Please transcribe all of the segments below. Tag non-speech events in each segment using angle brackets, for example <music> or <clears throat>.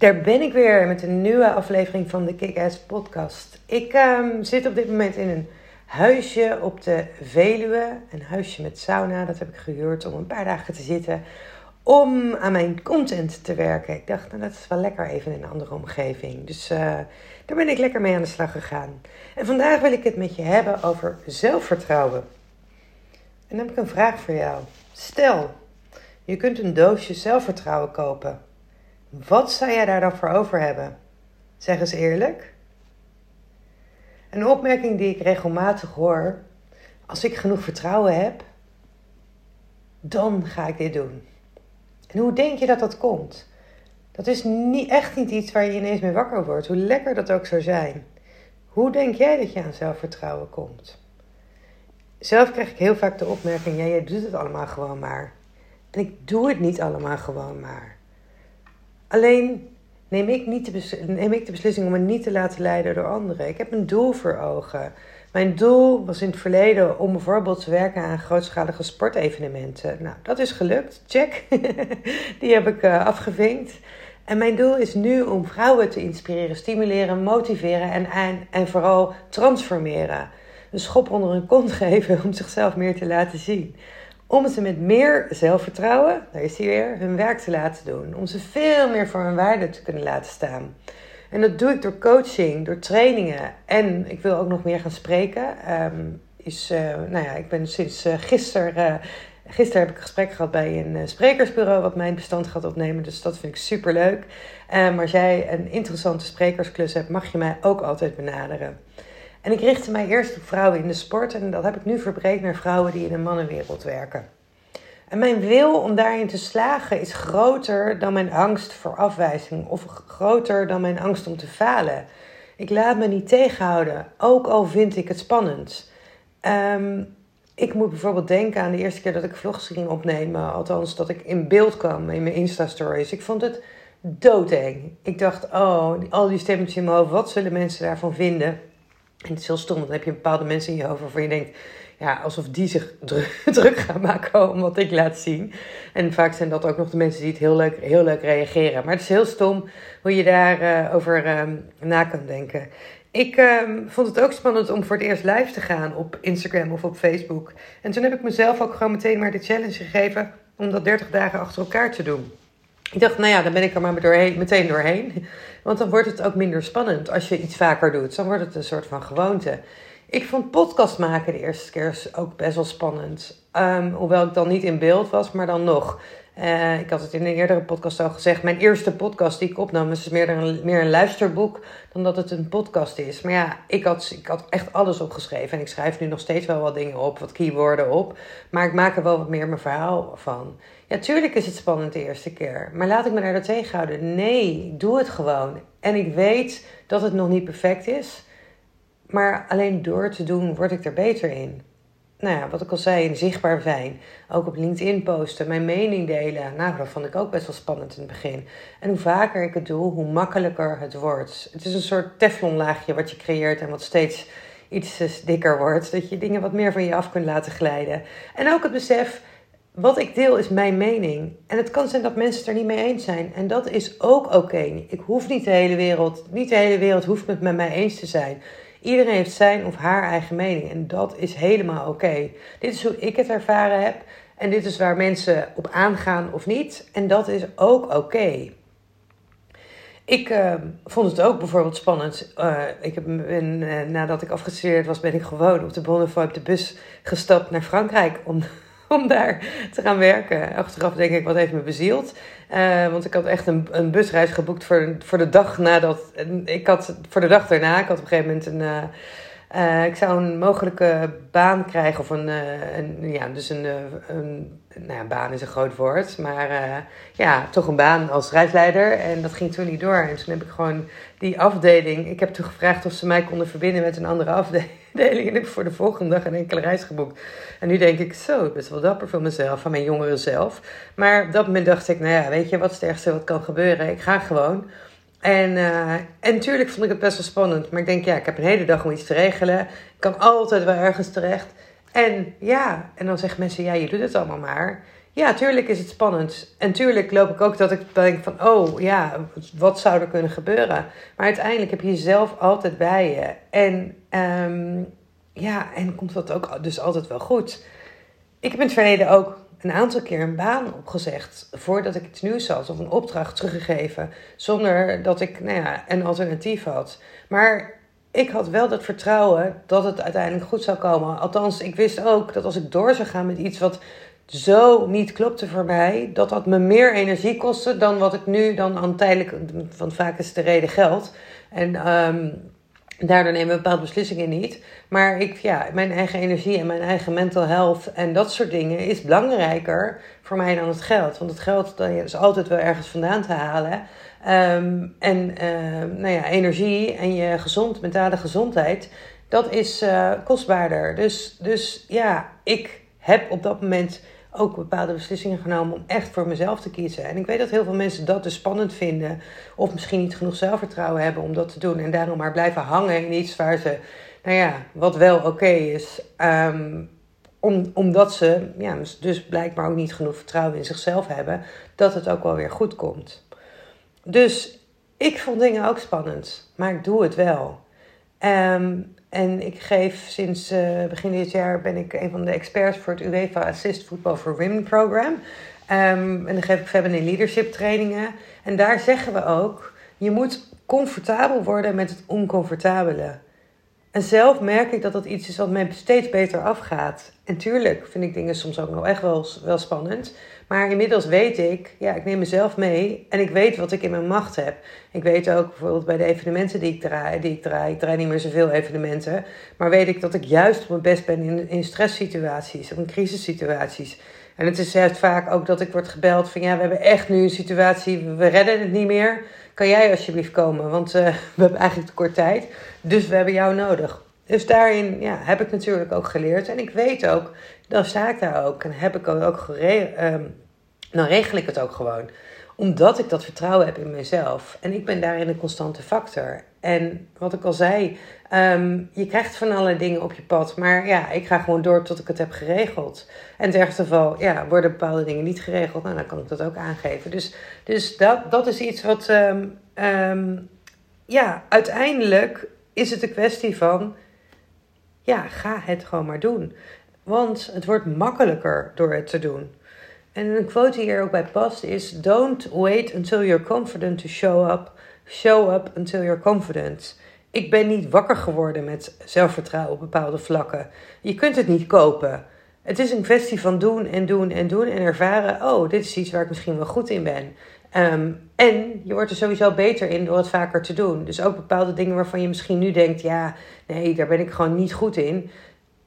Daar ben ik weer met een nieuwe aflevering van de Kick-Ass podcast. Ik ehm, zit op dit moment in een huisje op de Veluwe. Een huisje met sauna, dat heb ik gehuurd om een paar dagen te zitten. Om aan mijn content te werken. Ik dacht, nou dat is wel lekker even in een andere omgeving. Dus uh, daar ben ik lekker mee aan de slag gegaan. En vandaag wil ik het met je hebben over zelfvertrouwen. En dan heb ik een vraag voor jou. Stel, je kunt een doosje zelfvertrouwen kopen. Wat zou jij daar dan voor over hebben? Zeg eens eerlijk. Een opmerking die ik regelmatig hoor: als ik genoeg vertrouwen heb, dan ga ik dit doen. En hoe denk je dat dat komt? Dat is niet, echt niet iets waar je ineens mee wakker wordt, hoe lekker dat ook zou zijn. Hoe denk jij dat je aan zelfvertrouwen komt? Zelf krijg ik heel vaak de opmerking: ja, jij doet het allemaal gewoon maar. En ik doe het niet allemaal gewoon maar. Alleen neem ik, niet de neem ik de beslissing om me niet te laten leiden door anderen. Ik heb een doel voor ogen. Mijn doel was in het verleden om bijvoorbeeld te werken aan grootschalige sportevenementen. Nou, dat is gelukt. Check. <laughs> Die heb ik uh, afgevinkt. En mijn doel is nu om vrouwen te inspireren, stimuleren, motiveren en, en, en vooral transformeren. Een schop onder hun kont <laughs> geven om zichzelf meer te laten zien. Om ze met meer zelfvertrouwen, daar is hij weer, hun werk te laten doen. Om ze veel meer voor hun waarde te kunnen laten staan. En dat doe ik door coaching, door trainingen. En ik wil ook nog meer gaan spreken. Um, is, uh, nou ja, ik ben sinds uh, gisteren. Uh, gisteren heb ik een gesprek gehad bij een sprekersbureau wat mijn bestand gaat opnemen. Dus dat vind ik super leuk. maar als jij een interessante sprekersklus hebt, mag je mij ook altijd benaderen. En ik richtte mij eerst op vrouwen in de sport en dat heb ik nu verbreed naar vrouwen die in de mannenwereld werken. En mijn wil om daarin te slagen is groter dan mijn angst voor afwijzing of groter dan mijn angst om te falen. Ik laat me niet tegenhouden, ook al vind ik het spannend. Um, ik moet bijvoorbeeld denken aan de eerste keer dat ik vlogs ging opnemen, althans dat ik in beeld kwam in mijn Insta-stories. Ik vond het doodeng. Ik dacht, oh, al die stemmetjes in mijn hoofd, wat zullen mensen daarvan vinden? En het is heel stom, dan heb je bepaalde mensen in je hoofd waarvan je denkt, ja, alsof die zich <laughs> druk, gaan maken om wat ik laat zien. En vaak zijn dat ook nog de mensen die het heel leuk, heel leuk reageren. Maar het is heel stom hoe je daarover uh, over, uh, na kan denken. Ik uh, vond het ook spannend om voor het eerst live te gaan op Instagram of op Facebook. En toen heb ik mezelf ook gewoon meteen maar de challenge gegeven om dat 30 dagen achter elkaar te doen. Ik dacht, nou ja, dan ben ik er maar doorheen, meteen doorheen. Want dan wordt het ook minder spannend als je iets vaker doet. Dan wordt het een soort van gewoonte. Ik vond podcast maken de eerste keer ook best wel spannend. Um, hoewel ik dan niet in beeld was, maar dan nog. Uh, ik had het in een eerdere podcast al gezegd. Mijn eerste podcast die ik opnam is meer een, meer een luisterboek dan dat het een podcast is. Maar ja, ik had, ik had echt alles opgeschreven. En ik schrijf nu nog steeds wel wat dingen op, wat keywords op. Maar ik maak er wel wat meer mijn verhaal van. Ja, tuurlijk is het spannend de eerste keer. Maar laat ik me daar tegenhouden. Nee, doe het gewoon. En ik weet dat het nog niet perfect is. Maar alleen door te doen word ik er beter in. Nou ja, wat ik al zei, zichtbaar zijn. Ook op LinkedIn posten, mijn mening delen. Nou, dat vond ik ook best wel spannend in het begin. En hoe vaker ik het doe, hoe makkelijker het wordt. Het is een soort teflonlaagje wat je creëert en wat steeds iets dikker wordt. Dat je dingen wat meer van je af kunt laten glijden. En ook het besef, wat ik deel is mijn mening. En het kan zijn dat mensen het er niet mee eens zijn. En dat is ook oké. Ik hoef niet de hele wereld, niet de hele wereld hoeft het met mij eens te zijn. Iedereen heeft zijn of haar eigen mening en dat is helemaal oké. Dit is hoe ik het ervaren heb en dit is waar mensen op aangaan of niet en dat is ook oké. Ik uh, vond het ook bijvoorbeeld spannend. Uh, ik heb, uh, nadat ik afgestudeerd was, ben ik gewoon op de Bonnefoy op de bus gestapt naar Frankrijk om <laughs> om daar te gaan werken. Achteraf denk ik, wat heeft me bezield? Uh, want ik had echt een, een busreis geboekt voor, voor de dag nadat... Ik had voor de dag daarna, ik had op een gegeven moment een... Uh, uh, ik zou een mogelijke baan krijgen, of een, een ja, dus een, een, nou ja, baan is een groot woord, maar ja, toch een baan als reisleider. En dat ging toen niet door. En toen heb ik gewoon die afdeling, ik heb toen gevraagd of ze mij konden verbinden met een andere <laughs> afdeling deling en ik heb voor de volgende dag een enkele reis geboekt. En nu denk ik, zo, best wel dapper van mezelf, van mijn jongeren zelf. Maar op dat moment dacht ik, nou ja, weet je, wat is het ergste wat kan gebeuren? Ik ga gewoon. En, uh, en natuurlijk vond ik het best wel spannend. Maar ik denk, ja, ik heb een hele dag om iets te regelen. Ik kan altijd wel ergens terecht. En ja, en dan zeggen mensen, ja, je doet het allemaal maar. ja, tuurlijk is het spannend. En tuurlijk loop ik ook dat ik denk van, oh ja, wat zou er kunnen gebeuren? Maar uiteindelijk heb je jezelf altijd bij je. En um, ja, en komt dat ook dus altijd wel goed. Ik heb in het verleden ook een aantal keer een baan opgezegd voordat ik iets nieuws had of een opdracht teruggegeven zonder dat ik nou ja, een alternatief had. Maar ik had wel dat vertrouwen dat het uiteindelijk goed zou komen. Althans, ik wist ook dat als ik door zou gaan met iets wat zo niet klopte voor mij, dat dat me meer energie kostte dan wat ik nu dan aan tijdelijk, want vaak is de reden geld. En um, daardoor nemen we bepaalde beslissingen niet. Maar ik, ja, mijn eigen energie en mijn eigen mental health en dat soort dingen is belangrijker voor mij dan het geld. Want het geld dat is altijd wel ergens vandaan te halen. Um, en uh, nou ja, energie en je gezond, mentale gezondheid, dat is uh, kostbaarder. Dus, dus ja, ik heb op dat moment ook bepaalde beslissingen genomen om echt voor mezelf te kiezen. En ik weet dat heel veel mensen dat dus spannend vinden. Of misschien niet genoeg zelfvertrouwen hebben om dat te doen. En daarom maar blijven hangen in iets waar ze, nou ja, wat wel oké is. Um, om, omdat ze ja, dus blijkbaar ook niet genoeg vertrouwen in zichzelf hebben. Dat het ook wel weer goed komt. Dus ik vond dingen ook spannend. Maar ik doe het wel. Um, en ik geef sinds uh, begin dit jaar ben ik een van de experts voor het UEFA Assist Football for Women program. Um, en dan geef ik feminine leadership trainingen. En daar zeggen we ook, je moet comfortabel worden met het oncomfortabele. En zelf merk ik dat dat iets is wat mij steeds beter afgaat. En tuurlijk vind ik dingen soms ook nog echt wel, wel spannend. Maar inmiddels weet ik, ja, ik neem mezelf mee en ik weet wat ik in mijn macht heb. Ik weet ook bijvoorbeeld bij de evenementen die ik draai, die ik draai, ik draai niet meer zoveel evenementen, maar weet ik dat ik juist op mijn best ben in, in stresssituaties in crisissituaties. En het is juist vaak ook dat ik word gebeld van ja, we hebben echt nu een situatie, we redden het niet meer. Kan jij alsjeblieft komen? Want uh, <laughs> we hebben eigenlijk te kort tijd, dus we hebben jou nodig. Dus daarin ja, heb ik natuurlijk ook geleerd. En ik weet ook, dan sta ik daar ook. En heb ik ook geregeld. Um, dan regel ik het ook gewoon. Omdat ik dat vertrouwen heb in mezelf. En ik ben daarin een constante factor. En wat ik al zei, um, je krijgt van alle dingen op je pad. Maar ja, ik ga gewoon door tot ik het heb geregeld. En in het ergste geval, ja, worden bepaalde dingen niet geregeld. Nou, dan kan ik dat ook aangeven. Dus, dus dat, dat is iets wat, um, um, ja, uiteindelijk is het een kwestie van, ja, ga het gewoon maar doen. Want het wordt makkelijker door het te doen. En een quote die hier ook bij past is: Don't wait until you're confident to show up. Show up until you're confident. Ik ben niet wakker geworden met zelfvertrouwen op bepaalde vlakken. Je kunt het niet kopen. Het is een kwestie van doen en doen en doen en ervaren: oh, dit is iets waar ik misschien wel goed in ben. Um, en je wordt er sowieso beter in door het vaker te doen. Dus ook bepaalde dingen waarvan je misschien nu denkt: ja, nee, daar ben ik gewoon niet goed in.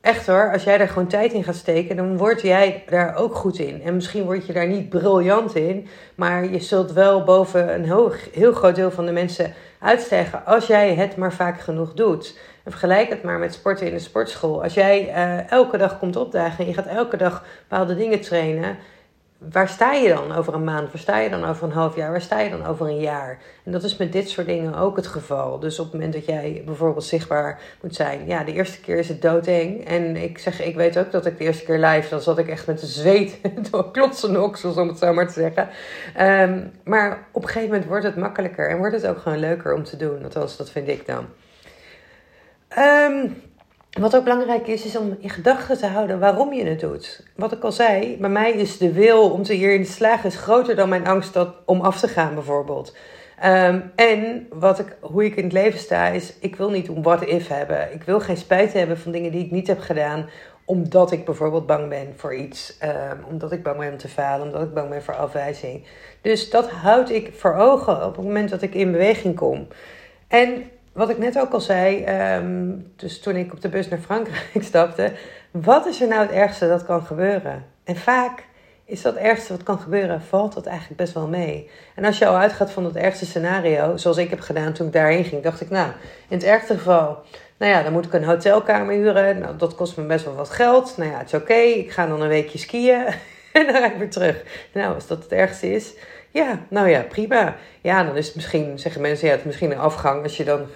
Echt hoor, als jij daar gewoon tijd in gaat steken, dan word jij daar ook goed in. En misschien word je daar niet briljant in, maar je zult wel boven een heel, heel groot deel van de mensen uitstijgen als jij het maar vaak genoeg doet. En vergelijk het maar met sporten in de sportschool. Als jij uh, elke dag komt opdagen en je gaat elke dag bepaalde dingen trainen, waar sta je dan over een maand? Waar sta je dan over een half jaar? Waar sta je dan over een jaar? En dat is met dit soort dingen ook het geval. Dus op het moment dat jij bijvoorbeeld zichtbaar moet zijn, ja, de eerste keer is het doodeng. En ik zeg, ik weet ook dat ik de eerste keer live, dan zat ik echt met de zweet <laughs> door klotsen oksels, om het zo maar te zeggen. Um, maar op een gegeven moment wordt het makkelijker en wordt het ook gewoon leuker om te doen. Althans, dat vind ik dan. Um, wat ook belangrijk is, is om in gedachten te houden waarom je het doet. Wat ik al zei, bij mij is de wil om te hierin te slagen is groter dan mijn angst dat, om af te gaan, bijvoorbeeld. Um, en wat ik, hoe ik in het leven sta, is: ik wil niet een what if hebben. Ik wil geen spijt hebben van dingen die ik niet heb gedaan, omdat ik bijvoorbeeld bang ben voor iets. Um, omdat ik bang ben om te falen, omdat ik bang ben voor afwijzing. Dus dat houd ik voor ogen op het moment dat ik in beweging kom. En wat ik net ook al zei, um, dus toen ik op de bus naar Frankrijk <laughs> stapte, wat is er nou het ergste dat kan gebeuren? En vaak is dat ergste wat kan gebeuren, valt dat eigenlijk best wel mee. En als je al uitgaat van het ergste scenario, zoals ik heb gedaan toen ik daarheen ging, dacht ik, nou, in het ergste geval, nou ja, dan moet ik een hotelkamer huren. Nou, dat kost me best wel wat geld. Nou ja, het is oké, ik ga dan een weekje skiën <laughs> en dan ga ik weer terug. Nou, als dat het ergste is, ja, nou ja, prima. Ja, dan is het misschien, zeggen mensen, ja, het is misschien een afgang als je dan,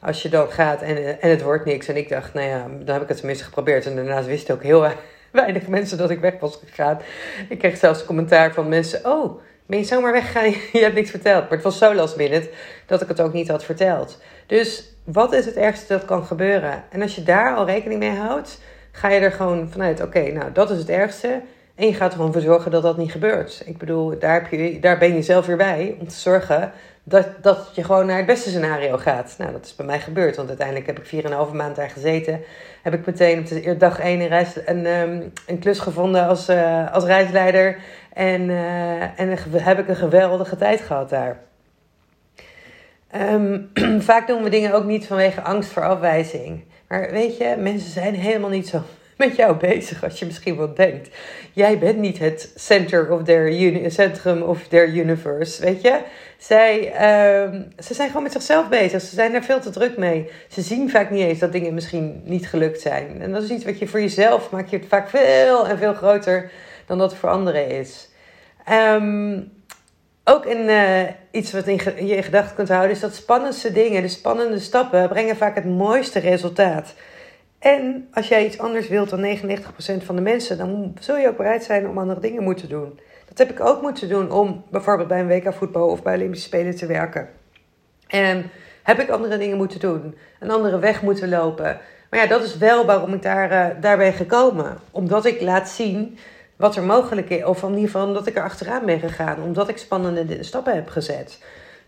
als je dan gaat en, en het wordt niks. En ik dacht, nou ja, dan heb ik het tenminste geprobeerd. En daarnaast wist ik ook heel <laughs> weinig mensen dat ik weg was gegaan. Ik kreeg zelfs commentaar van mensen: Oh, ben je zomaar weggegaan? <laughs> je hebt niks verteld. Maar het was zo last minute dat ik het ook niet had verteld. Dus wat is het ergste dat kan gebeuren? En als je daar al rekening mee houdt, ga je er gewoon vanuit: Oké, nou dat is het ergste. En je gaat er gewoon voor zorgen dat dat niet gebeurt. Ik bedoel, daar, heb je, daar ben je zelf weer bij om te zorgen dat, dat je gewoon naar het beste scenario gaat. Nou, dat is bij mij gebeurd, want uiteindelijk heb ik 4,5 maand daar gezeten. Heb ik meteen op de dag 1 een, reis, een, um, een klus gevonden als, uh, als reisleider. En, uh, en heb ik een geweldige tijd gehad daar. Um, <clears throat> vaak doen we dingen ook niet vanwege angst voor afwijzing. Maar weet je, mensen zijn helemaal niet zo met jou bezig als je misschien wel denkt. Jij bent niet het center of their centrum of their universe, weet je. Zij, uh, ze zijn gewoon met zichzelf bezig. Ze zijn daar veel te druk mee. Ze zien vaak niet eens dat dingen misschien niet gelukt zijn. En dat is iets wat je voor jezelf maakt je vaak veel en veel groter dan dat het voor anderen is. Um, ook in, uh, iets wat in je in gedachten kunt houden, is dat spannendste dingen, de spannende stappen, brengen vaak het mooiste resultaat. En als jij iets anders wilt dan 99% van de mensen, dan zul je ook bereid zijn om andere dingen moeten doen. Dat heb ik ook moeten doen om bijvoorbeeld bij een WK voetbal of bij Olympische Spelen te werken. En heb ik andere dingen moeten doen, een andere weg moeten lopen. Maar ja, dat is wel waarom ik daar, uh, daarbij gekomen. Omdat ik laat zien wat er mogelijk is. Of in ieder geval omdat ik er achteraan ben gegaan. Omdat ik spannende stappen heb gezet.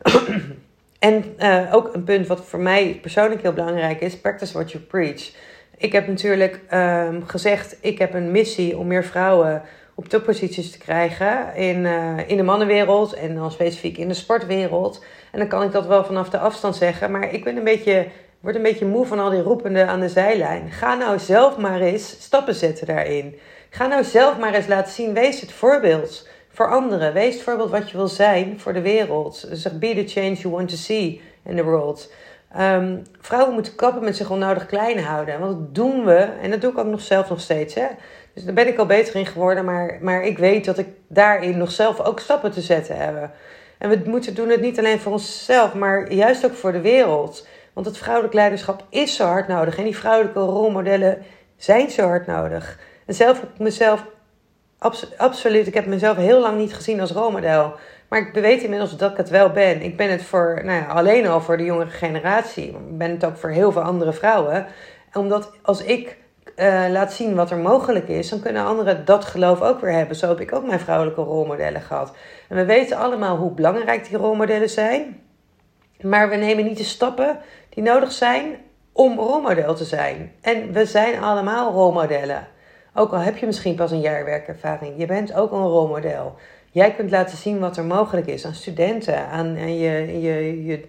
<clears throat> en uh, ook een punt wat voor mij persoonlijk heel belangrijk is: practice what you preach. Ik heb natuurlijk um, gezegd: ik heb een missie om meer vrouwen op topposities te krijgen in, uh, in de mannenwereld en dan specifiek in de sportwereld. En dan kan ik dat wel vanaf de afstand zeggen, maar ik ben een beetje, word een beetje moe van al die roependen aan de zijlijn. Ga nou zelf maar eens stappen zetten daarin. Ga nou zelf maar eens laten zien. Wees het voorbeeld voor anderen. Wees het voorbeeld wat je wil zijn voor de wereld. Zeg, be the change you want to see in the world. Um, vrouwen moeten kappen met zich onnodig klein houden. Want dat doen we. En dat doe ik ook nog zelf nog steeds. Hè? Dus daar ben ik al beter in geworden. Maar, maar ik weet dat ik daarin nog zelf ook stappen te zetten heb. En we moeten doen het niet alleen voor onszelf. Maar juist ook voor de wereld. Want het vrouwelijk leiderschap is zo hard nodig. En die vrouwelijke rolmodellen zijn zo hard nodig. En zelf heb ik mezelf, absoluut, ik heb mezelf heel lang niet gezien als rolmodel. Maar ik weet inmiddels dat ik het wel ben. Ik ben het voor, nou ja, alleen al voor de jongere generatie. Ik ben het ook voor heel veel andere vrouwen. Omdat als ik uh, laat zien wat er mogelijk is, dan kunnen anderen dat geloof ook weer hebben. Zo heb ik ook mijn vrouwelijke rolmodellen gehad. En we weten allemaal hoe belangrijk die rolmodellen zijn. Maar we nemen niet de stappen die nodig zijn om rolmodel te zijn. En we zijn allemaal rolmodellen. Ook al heb je misschien pas een jaar werkervaring, je bent ook een rolmodel. Jij kunt laten zien wat er mogelijk is aan studenten, aan, je, je, je,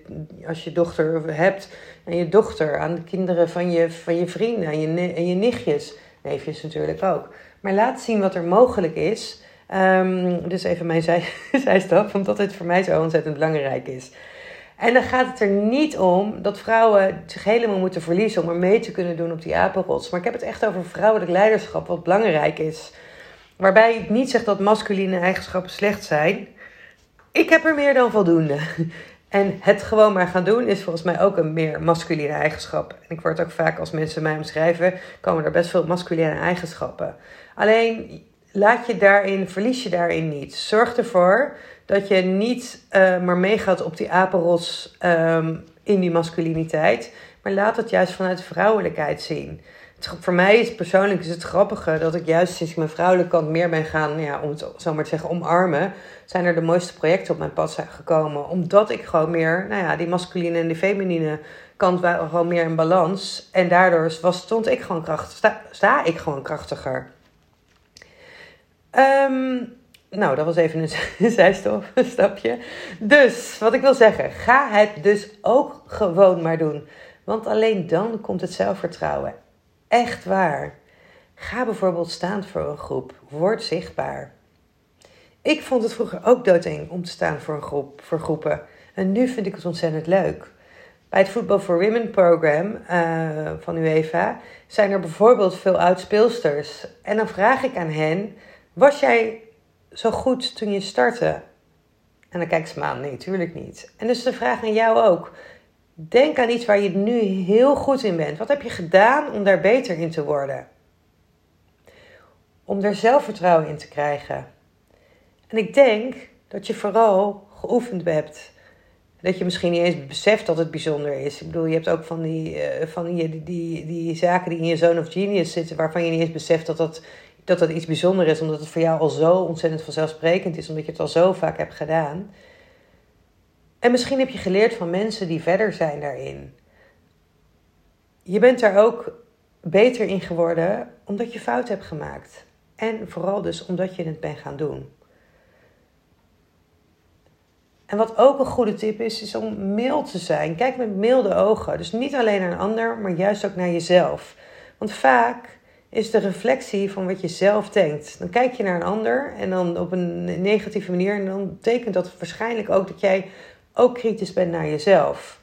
als je dochter hebt, aan je dochter, aan de kinderen van je, van je vrienden, aan je, en je nichtjes, neefjes natuurlijk ook. Maar laat zien wat er mogelijk is. Um, dus even mijn zij, <laughs> zijstap, omdat het voor mij zo ontzettend belangrijk is. En dan gaat het er niet om dat vrouwen zich helemaal moeten verliezen om er mee te kunnen doen op die apenrots. Maar ik heb het echt over vrouwelijk leiderschap, wat belangrijk is. Waarbij ik niet zeg dat masculine eigenschappen slecht zijn. Ik heb er meer dan voldoende. <laughs> En het gewoon maar gaan doen is volgens mij ook een meer masculine eigenschap. En ik word ook vaak als mensen mij omschrijven, komen er best veel masculine eigenschappen. Alleen laat je daarin, verlies je daarin niet. Zorg ervoor dat je niet uh, maar meegaat op die apenros um, in die masculiniteit. Maar laat het juist vanuit vrouwelijkheid zien. Het, voor mij is persoonlijk is het grappige dat ik juist sinds ik mijn vrouwelijke kant meer ben gaan, ja, om het zo maar te zeggen, omarmen. Zijn er de mooiste projecten op mijn pad gekomen. Omdat ik gewoon meer, nou ja, die masculine en die feminine kant waren gewoon meer in balans. En daardoor was, stond ik gewoon krachtig, sta, sta ik gewoon krachtiger. Um, nou, dat was even een <laughs> zijstapje. Dus, wat ik wil zeggen, ga het dus ook gewoon maar doen. Want alleen dan komt het zelfvertrouwen. Echt waar. Ga bijvoorbeeld staan voor een groep. Word zichtbaar. Ik vond het vroeger ook doodeng om te staan voor een groep, voor groepen. En nu vind ik het ontzettend leuk. Bij het Football for Women program uh, van UEFA zijn er bijvoorbeeld veel uitspeelsters. En dan vraag ik aan hen: was jij zo goed toen je startte? En dan kijken ze me aan, nee, tuurlijk niet. En dus de vraag aan jou ook. Denk aan iets waar je nu heel goed in bent. Wat heb je gedaan om daar beter in te worden? om er zelfvertrouwen in te krijgen. En ik denk dat je vooral geoefend hebt. Dat je misschien niet eens beseft dat het bijzonder is. Ik bedoel, je hebt ook van die, uh, van die, die, die, zaken die in je zone of genius zitten, waarvan je niet eens beseft dat dat, dat dat iets bijzonder is, omdat het voor jou al zo ontzettend vanzelfsprekend is, omdat je het al zo vaak hebt gedaan. En misschien heb je geleerd van mensen die verder zijn daarin. Je bent daar ook beter in geworden omdat je fout hebt gemaakt. En vooral dus omdat je het bent gaan doen. En wat ook een goede tip is, is om mild te zijn. Kijk met milde ogen. Dus niet alleen naar een ander, maar juist ook naar jezelf. Want vaak is de reflectie van wat je zelf denkt. Dan kijk je naar een ander en dan op een negatieve manier. En dan betekent dat waarschijnlijk ook dat jij ook kritisch bent naar jezelf.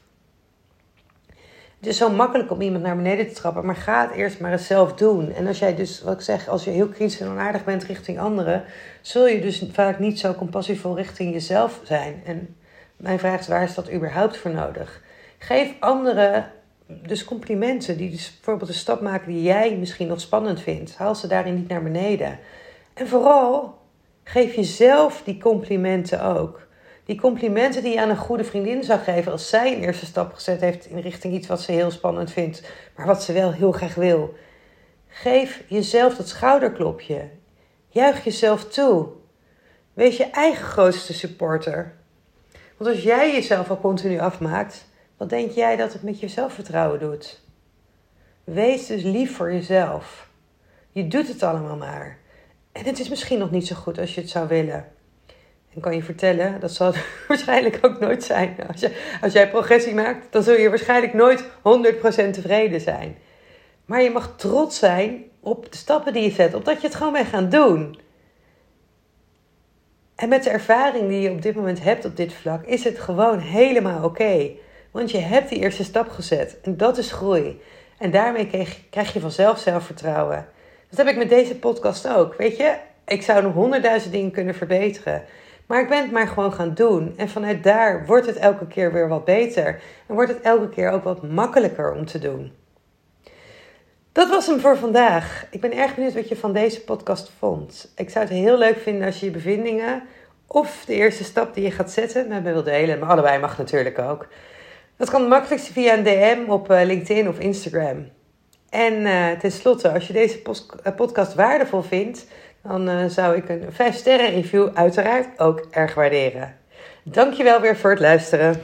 Het is zo makkelijk om iemand naar beneden te trappen, maar ga het eerst maar eens zelf doen. En als jij dus, wat ik zeg, als je heel kritisch en onaardig bent richting anderen, zul je dus vaak niet zo compassievol richting jezelf zijn. En mijn vraag is, waar is dat überhaupt voor nodig? Geef anderen dus complimenten, die dus bijvoorbeeld een stap maken die jij misschien nog spannend vindt. Haal ze daarin niet naar beneden. En vooral, geef jezelf die complimenten ook. Die complimenten die je aan een goede vriendin zou geven als zij een eerste stap gezet heeft in richting iets wat ze heel spannend vindt, maar wat ze wel heel graag wil. Geef jezelf dat schouderklopje. Juich jezelf toe. Wees je eigen grootste supporter. Want als jij jezelf al continu afmaakt, wat denk jij dat het met je zelfvertrouwen doet? Wees dus lief voor jezelf. Je doet het allemaal maar. En het is misschien nog niet zo goed als je het zou willen. En kan je vertellen, dat zal het <laughs> waarschijnlijk ook nooit zijn. Als, je, als jij progressie maakt, dan zul je waarschijnlijk nooit 100% tevreden zijn. Maar je mag trots zijn op de stappen die je zet, op dat je het gewoon bent gaan doen. En met de ervaring die je op dit moment hebt op dit vlak, is het gewoon helemaal oké. Want je hebt die eerste stap gezet en dat is groei. En daarmee krijg, krijg je vanzelf zelfvertrouwen. Dat heb ik met deze podcast ook. Weet je, ik zou nog honderdduizend dingen kunnen verbeteren. Maar ik ben het maar gewoon gaan doen. En vanuit daar wordt het elke keer weer wat beter. En wordt het elke keer ook wat makkelijker om te doen. Dat was hem voor vandaag. Ik ben erg benieuwd wat je van deze podcast vond. Ik zou het heel leuk vinden als je je bevindingen of de eerste stap die je gaat zetten met me wilt delen. Maar allebei mag natuurlijk ook. Dat kan makkelijkste via een DM op eh, LinkedIn of Instagram. En uh, tenslotte, als je deze eh, podcast waardevol vindt, dan zou ik een 5 sterren review uiteraard ook erg waarderen. Dankjewel weer voor het luisteren.